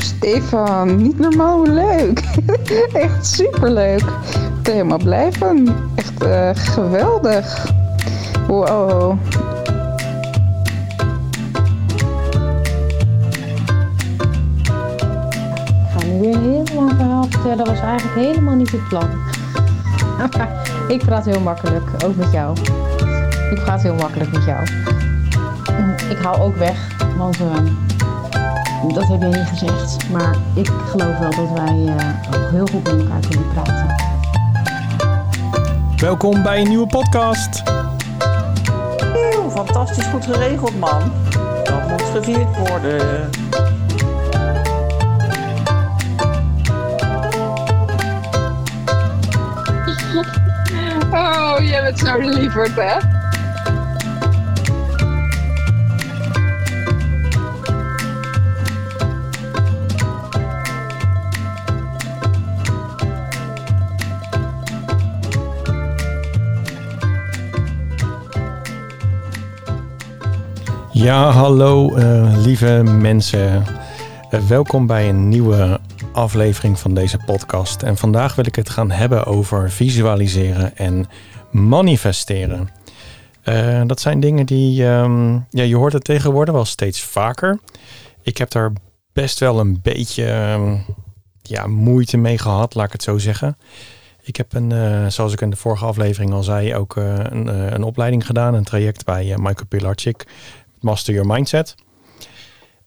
Stefan, niet normaal leuk. Echt superleuk. Ik ben helemaal blij van. Echt uh, geweldig. Wow. Ik ga nu weer helemaal een verhaal vertellen. Dat was eigenlijk helemaal niet het plan. ik praat heel makkelijk, ook met jou. Ik praat heel makkelijk met jou. Ik hou ook weg, want uh, dat heb je niet gezegd. Maar ik geloof wel dat wij uh, ook heel goed met elkaar kunnen praten. Welkom bij een nieuwe podcast. Eeuw, fantastisch goed geregeld, man. Dat moet gevierd worden. Oh, jij bent zo lieverd, hè? Ja, hallo uh, lieve mensen. Uh, welkom bij een nieuwe aflevering van deze podcast. En vandaag wil ik het gaan hebben over visualiseren en manifesteren. Uh, dat zijn dingen die, um, ja, je hoort het tegenwoordig wel steeds vaker. Ik heb daar best wel een beetje um, ja, moeite mee gehad, laat ik het zo zeggen. Ik heb een, zoals ik in de vorige aflevering al zei, ook een, een, opleiding gedaan, een traject bij Michael Pilarczyk, Master Your Mindset.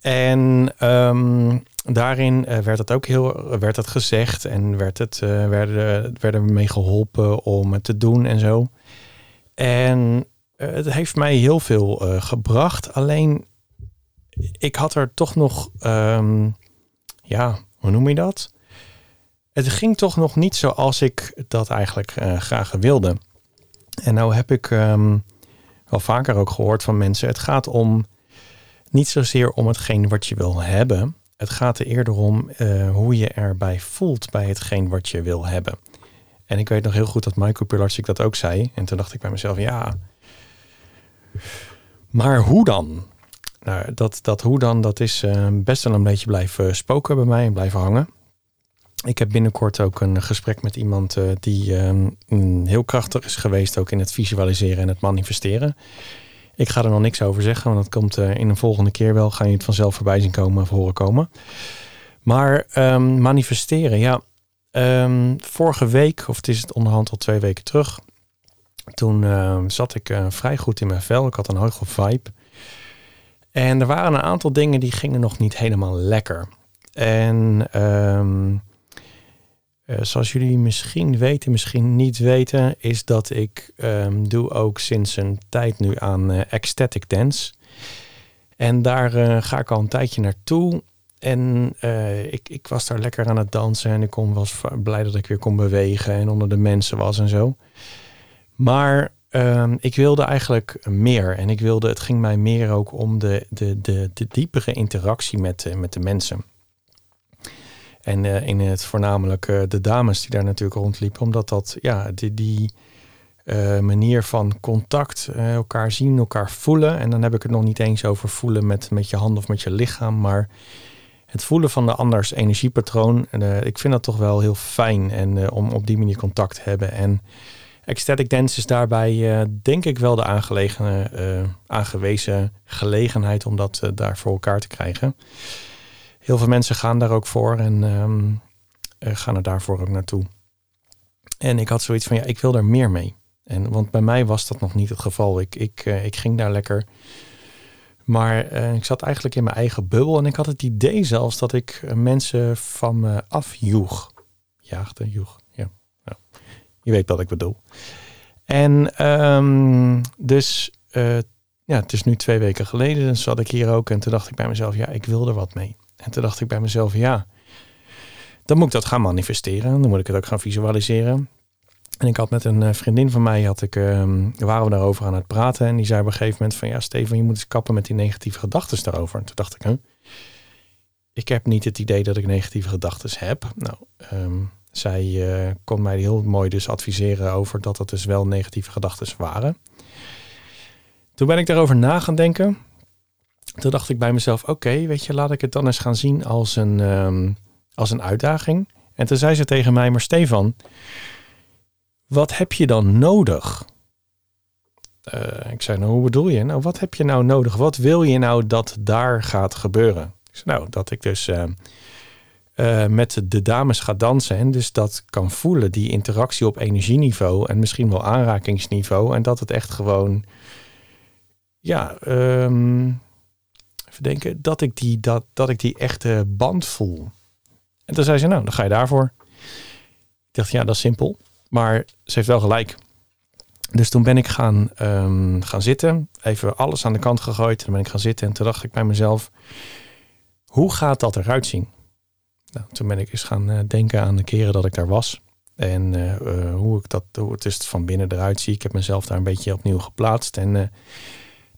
En um, daarin uh, werd het ook heel werd het gezegd en werd het, uh, werden, werden we mee geholpen om het te doen en zo. En uh, het heeft mij heel veel gebracht. Alleen ik had er toch nog, um, ja, hoe noem je dat? Het ging toch nog niet zoals ik dat eigenlijk graag wilde. En nou heb ik um, wel vaker ook gehoord van mensen. Het gaat om niet zozeer om hetgeen wat je wil hebben. Het gaat er eerder om uh, hoe je erbij voelt bij hetgeen wat je wil hebben. En ik weet nog heel goed dat Michael Pilarczyk dat ook zei. En toen dacht ik bij mezelf, ja, maar hoe dan? Nou, dat, dat hoe dan, dat is uh, best wel een beetje blijven spoken bij mij en blijven hangen. Ik heb binnenkort ook een gesprek met iemand uh, die um, heel krachtig is geweest, ook in het visualiseren en het manifesteren. Ik ga er nog niks over zeggen, want dat komt uh, in een volgende keer wel. Ga je het vanzelf voorbij zien komen of horen komen. Maar um, manifesteren, ja. Um, vorige week, of het is het onderhand al twee weken terug. Toen zat ik uh, vrij goed in mijn vel. Ik had een hoge vibe. En er waren een aantal dingen die gingen nog niet helemaal lekker. En uh, zoals jullie misschien weten, misschien niet weten, is dat ik um, doe ook sinds een tijd nu aan uh, ecstatic dance. En daar uh, ga ik al een tijdje naartoe. En ik, ik was daar lekker aan het dansen en ik was blij dat ik weer kon bewegen en onder de mensen was en zo. Maar um, ik wilde eigenlijk meer. En ik wilde, het ging mij meer ook om de, de, de, de diepere interactie met, met de mensen. En uh, in het voornamelijk uh, de dames die daar natuurlijk rondliepen. Omdat dat, ja, die, die uh, manier van contact, elkaar zien, elkaar voelen. En dan heb ik het nog niet eens over voelen met, met je hand of met je lichaam. Maar het voelen van de anders energiepatroon. ik vind dat toch wel heel fijn. En om op die manier contact te hebben. En ecstatic dance is daarbij denk ik wel de aangelegen, aangewezen gelegenheid om dat daar voor elkaar te krijgen heel veel mensen gaan daar ook voor en um, gaan er daarvoor ook naartoe. En ik had zoiets van, ja, ik wil er meer mee. En, want bij mij was dat nog niet het geval. Ik, ik, uh, ik ging daar lekker. Maar uh, ik zat eigenlijk in mijn eigen bubbel. En ik had het idee zelfs dat ik mensen van me afjoeg. Jaagde, joeg. Ja. Je weet wat ik bedoel. En um, dus, ja, het is nu twee weken geleden. Dan zat ik hier ook. En toen dacht ik bij mezelf, ja, ik wil er wat mee. En toen dacht ik bij mezelf, ja, dan moet ik dat gaan manifesteren. Dan moet ik het ook gaan visualiseren. En ik had met een vriendin van mij, had ik, um, waren we daarover aan het praten. En die zei op een gegeven moment van, ja Steven, je moet eens kappen met die negatieve gedachten daarover. En toen dacht ik, ik heb niet het idee dat ik negatieve gedachten heb. Nou, um, zij uh, kon mij heel mooi dus adviseren over dat het dus wel negatieve gedachten waren. Toen ben ik daarover na gaan denken. Toen dacht ik bij mezelf, oké, weet je, laat ik het dan eens gaan zien als een, ehm, als een uitdaging. En toen zei ze tegen mij, maar Stefan, wat heb je dan nodig? Eh, ik zei, nou, hoe bedoel je? Nou, wat heb je nou nodig? Wat wil je nou dat daar gaat gebeuren? Ik zei, nou, dat ik dus uh, uh, met de dames ga dansen en dus dat kan voelen, die interactie op energieniveau en misschien wel aanrakingsniveau. En dat het echt gewoon, ja, um, denken, dat ik, die, dat, dat ik die echte band voel. En toen zei ze, nou, dan ga je daarvoor. Ik dacht, ja, dat is simpel. Maar ze heeft wel gelijk. Dus toen ben ik gaan, um, gaan zitten. Even alles aan de kant gegooid. Toen ben ik gaan zitten. En toen dacht ik bij mezelf: hoe gaat dat eruit zien? Nou, toen ben ik eens gaan uh, denken aan de keren dat ik daar was. En uh, uh, hoe ik dat, hoe het is van binnen eruit zie. Ik heb mezelf daar een beetje opnieuw geplaatst. En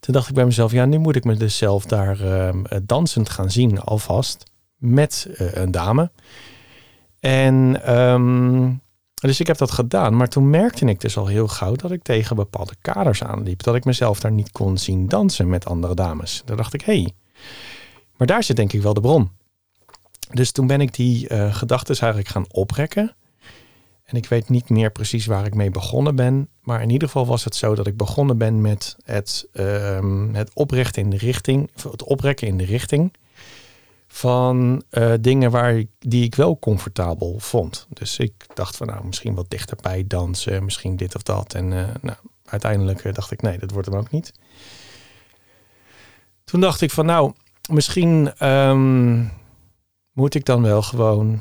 toen dacht ik bij mezelf: ja, nu moet ik me dus zelf daar ehm, dansend gaan zien, alvast. Met een dame. En. Um, dus ik heb dat gedaan, maar toen merkte ik dus al heel gauw dat ik tegen bepaalde kaders aanliep. Dat ik mezelf daar niet kon zien dansen met andere dames. Daar dacht ik, hé, hey, maar daar zit denk ik wel de bron. Dus toen ben ik die uh, gedachten eigenlijk gaan oprekken. En ik weet niet meer precies waar ik mee begonnen ben. Maar in ieder geval was het zo dat ik begonnen ben met het, uh, het oprechten in de richting. Het oprekken in de richting van uh, dingen waar ik, die ik wel comfortabel vond. Dus ik dacht van nou, misschien wat dichterbij dansen, misschien dit of dat. En uh, nou, uiteindelijk uh, dacht ik nee, dat wordt hem ook niet. Toen dacht ik van nou, misschien um, moet ik dan wel gewoon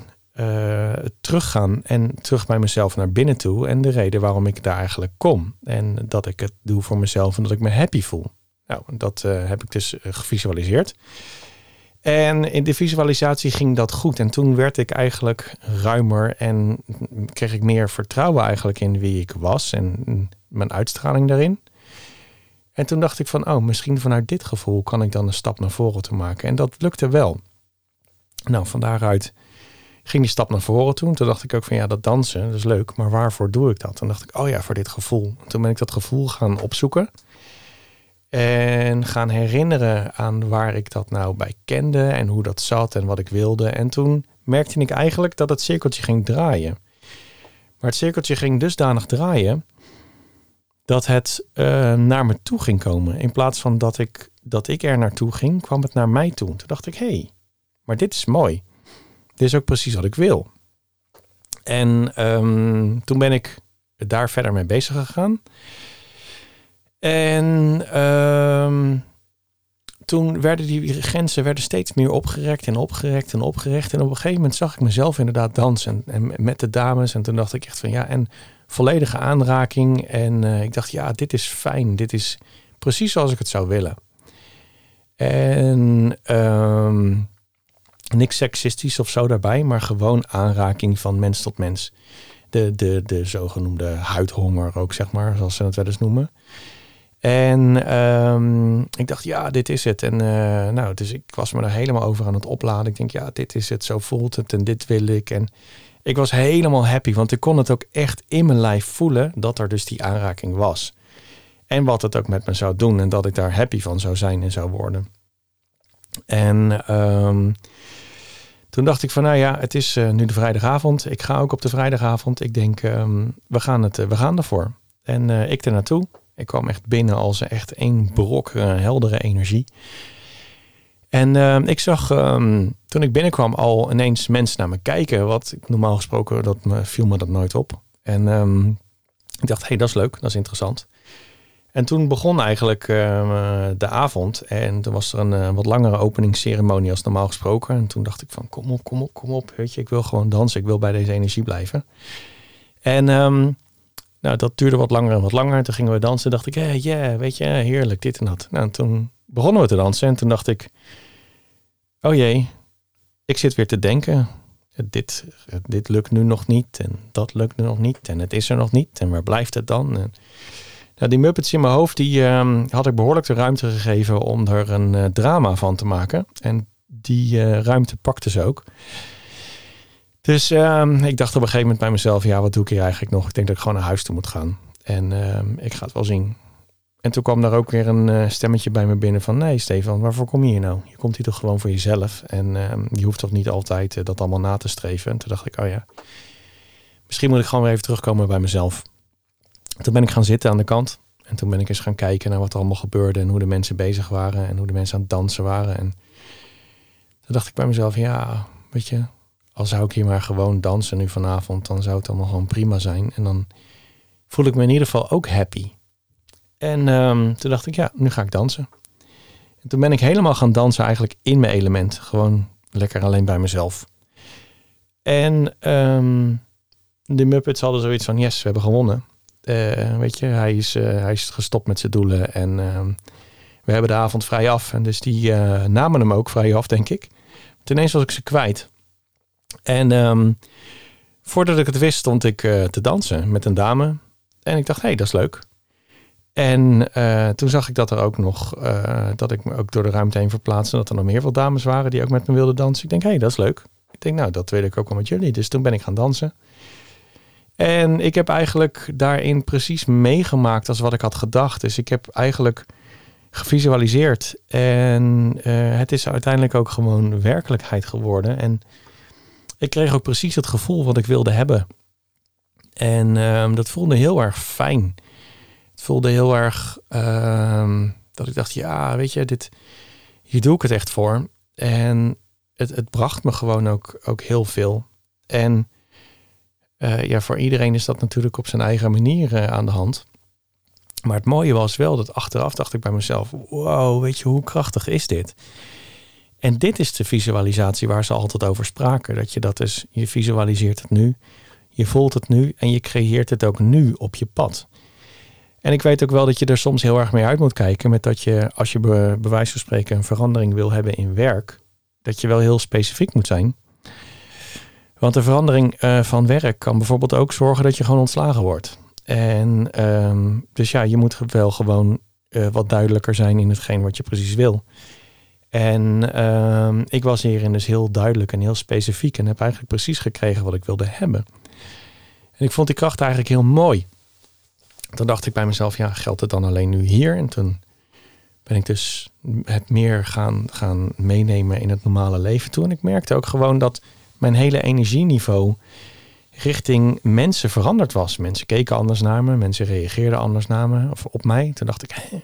teruggaan en terug bij mezelf naar binnen toe. En de reden waarom ik daar eigenlijk kom. En dat ik het doe voor mezelf en dat ik me happy voel. Nou, dat heb ik dus gevisualiseerd. En in de visualisatie ging dat goed. En toen werd ik eigenlijk ruimer en kreeg ik meer vertrouwen eigenlijk in wie ik was en mijn uitstraling daarin. En toen dacht ik van, oh, misschien vanuit dit gevoel kan ik dan een stap naar voren toe maken. En dat lukte wel. Nou, van daaruit ging die stap naar voren toe. Toen dacht ik ook van, ja, dat dansen, dat is leuk, maar waarvoor doe ik dat? Toen dacht ik, oh ja, voor dit gevoel. Toen ben ik dat gevoel gaan opzoeken. En gaan herinneren aan waar ik dat nou bij kende en hoe dat zat en wat ik wilde. En toen merkte ik eigenlijk dat het cirkeltje ging draaien. Maar het cirkeltje ging dusdanig draaien dat het uh, naar me toe ging komen. In plaats van dat ik, dat ik er naartoe ging, kwam het naar mij toe. Toen dacht ik, hé, hey, maar dit is mooi. Dit is ook precies wat ik wil. En um, toen ben ik daar verder mee bezig gegaan. En um, toen werden die grenzen werden steeds meer opgerekt en opgerekt en opgerekt. En op een gegeven moment zag ik mezelf inderdaad dansen en, met de dames. En toen dacht ik echt van ja, en volledige aanraking. En uh, ik dacht ja, dit is fijn. Dit is precies zoals ik het zou willen. En um, niks seksistisch of zo daarbij, maar gewoon aanraking van mens tot mens. De, de, de zogenoemde huidhonger ook, zeg maar, zoals ze het wel eens noemen. En um, ik dacht, ja, dit is het. En uh, nou, dus ik was me er helemaal over aan het opladen. Ik denk, ja, dit is het, zo voelt het en dit wil ik. En ik was helemaal happy, want ik kon het ook echt in mijn lijf voelen dat er dus die aanraking was. En wat het ook met me zou doen en dat ik daar happy van zou zijn en zou worden. En um, toen dacht ik van, nou ja, het is uh, nu de vrijdagavond. Ik ga ook op de vrijdagavond. Ik denk, um, we, gaan het, uh, we gaan ervoor. En uh, ik er naartoe. Ik kwam echt binnen als echt één brok heldere energie. En uh, ik zag toen ik binnenkwam al ineens mensen naar me kijken. Wat normaal gesproken, dat me, viel me dat nooit op. En ik dacht, hé, hey, dat is leuk, dat is interessant. En toen begon eigenlijk uh, de avond. En toen was er een uh, wat langere openingsceremonie als normaal gesproken. En toen dacht ik van, kom op, kom op, kom op. Weet je, ik wil gewoon dansen. Ik wil bij deze energie blijven. En um, nou, dat duurde wat langer en wat langer. Toen gingen we dansen. dacht ik, ja, yeah, weet je, heerlijk, dit en dat. Nou, en toen begonnen we te dansen. En toen dacht ik, oh jee, ik zit weer te denken. Dit, dit lukt nu nog niet. En dat lukt nu nog niet. En het is er nog niet. En waar blijft het dan? Die Muppets in mijn hoofd, die uh, had ik behoorlijk de ruimte gegeven om er een uh, drama van te maken. En die uh, ruimte pakte ze ook. Dus uh, ik dacht op een gegeven moment bij mezelf, ja, wat doe ik hier eigenlijk nog? Ik denk dat ik gewoon naar huis toe moet gaan. En uh, ik ga het wel zien. En toen kwam daar ook weer een eh, stemmetje bij me binnen van... nee Stefan, waarvoor kom je hier nou? Je komt hier toch gewoon voor jezelf. En ehm, je hoeft toch niet altijd eh, dat allemaal na te streven. En toen dacht ik, oh ja, misschien moet ik gewoon weer even terugkomen bij mezelf. Toen ben ik gaan zitten aan de kant. En toen ben ik eens gaan kijken naar wat er allemaal gebeurde... en hoe de mensen bezig waren en hoe de mensen aan het dansen waren. En toen dacht ik bij mezelf, ja, weet je... al zou ik hier maar gewoon dansen nu vanavond... dan zou het allemaal gewoon prima zijn. En dan voel ik me in ieder geval ook happy... En ehm, toen dacht ik, ja, nu ga ik dansen. En toen ben ik helemaal gaan dansen eigenlijk in mijn element. Gewoon lekker alleen bij mezelf. En um, de Muppets hadden zoiets van, yes, we hebben gewonnen. Uh, weet je, hij is, uh, hij is gestopt met zijn doelen. En um, we hebben de avond vrij af. En dus die uh, namen hem ook vrij af, denk ik. Ineens was ik ze kwijt. En voordat ik het wist, stond ik te dansen met een dame. En ik dacht, hé, hey, dat is leuk. En toen zag ik dat er ook nog, dat ik me ook door de ruimte heen verplaatste. Dat er nog meer veel dames waren die ook met me wilden dansen. Ik denk, hé, hey, dat is leuk. Ik denk, nou, dat wil ik ook wel met jullie. Dus toen ben ik gaan dansen. En ik heb eigenlijk daarin precies meegemaakt als wat ik had gedacht. Dus ik heb eigenlijk gevisualiseerd. En uh, het is uiteindelijk ook gewoon werkelijkheid geworden. En ik kreeg ook precies het gevoel wat ik wilde hebben. En um, dat voelde heel erg fijn. Het voelde heel erg uh, dat ik dacht, ja, weet je, dit, hier doe ik het echt voor. En het, het bracht me gewoon ook, ook heel veel. En uh, ja, voor iedereen is dat natuurlijk op zijn eigen manier uh, aan de hand. Maar het mooie was wel dat achteraf dacht ik bij mezelf, wow, weet je, hoe krachtig is dit? En dit is de visualisatie waar ze altijd over spraken. Dat je dat is, je visualiseert het nu, je voelt het nu en je creëert het ook nu op je pad. En ik weet ook wel dat je er soms heel erg mee uit moet kijken. Met dat je, als je bij wijze van spreken een verandering wil hebben in werk, dat je wel heel specifiek moet zijn. Want de verandering uh, van werk kan bijvoorbeeld ook zorgen dat je gewoon ontslagen wordt. En um, dus ja, je moet wel gewoon uh, wat duidelijker zijn in hetgeen wat je precies wil. En um, ik was hierin dus heel duidelijk en heel specifiek en heb eigenlijk precies gekregen wat ik wilde hebben. En ik vond die kracht eigenlijk heel mooi. Toen dacht ik bij mezelf, ja, geldt het dan alleen nu hier? En toen ben ik dus het meer gaan, gaan meenemen in het normale leven toe. En ik merkte ook gewoon dat mijn hele energieniveau richting mensen veranderd was. Mensen keken anders naar me, mensen reageerden anders naar me of op mij. Toen dacht ik, hé,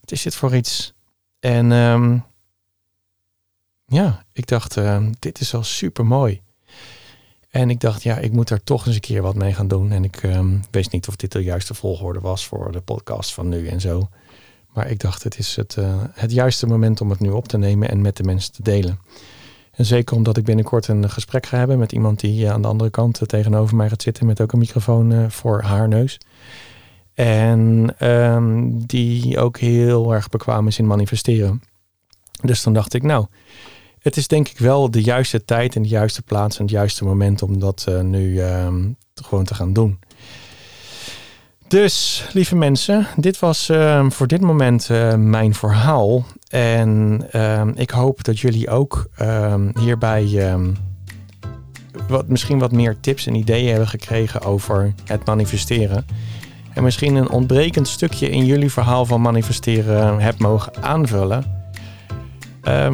wat is dit voor iets? En um, ja, ik dacht, uh, dit is wel super mooi. En ik dacht, ja, ik moet er toch eens een keer wat mee gaan doen. En ik um, wist niet of dit de juiste volgorde was voor de podcast van nu en zo. Maar ik dacht, het is het, uh, het juiste moment om het nu op te nemen en met de mensen te delen. En zeker omdat ik binnenkort een gesprek ga hebben met iemand die uh, aan de andere kant uh, tegenover mij gaat zitten met ook een microfoon voor haar neus. En um, die ook heel erg bekwaam is in manifesteren. Dus dan dacht ik, nou, het is denk ik wel de juiste tijd en de juiste plaats en het juiste moment om dat nu uh, gewoon te gaan doen. Dus, lieve mensen, dit was uh, voor dit moment eh, mijn verhaal. En ehm, ik hoop dat jullie ook ehm, hierbij wat, misschien wat meer tips en ideeën hebben gekregen over het manifesteren. En misschien een ontbrekend stukje in jullie verhaal van manifesteren hebt mogen aanvullen.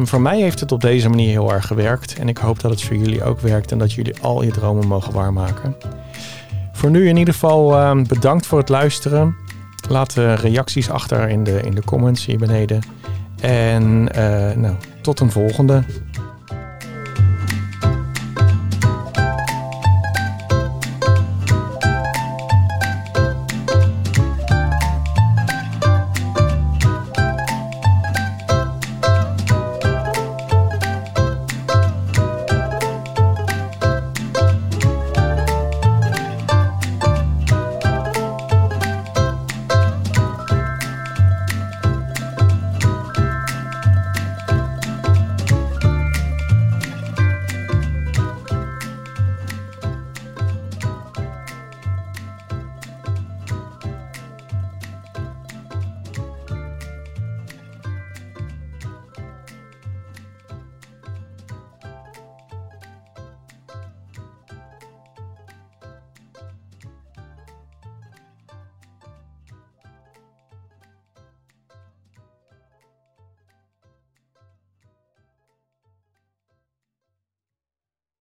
Voor mij heeft het op deze manier heel erg gewerkt. En ik hoop dat het voor jullie ook werkt en dat jullie al je dromen mogen waarmaken. Voor nu in ieder geval bedankt voor het luisteren. Laat reacties achter in de, in de comments hier beneden. En uh, nou, tot een volgende.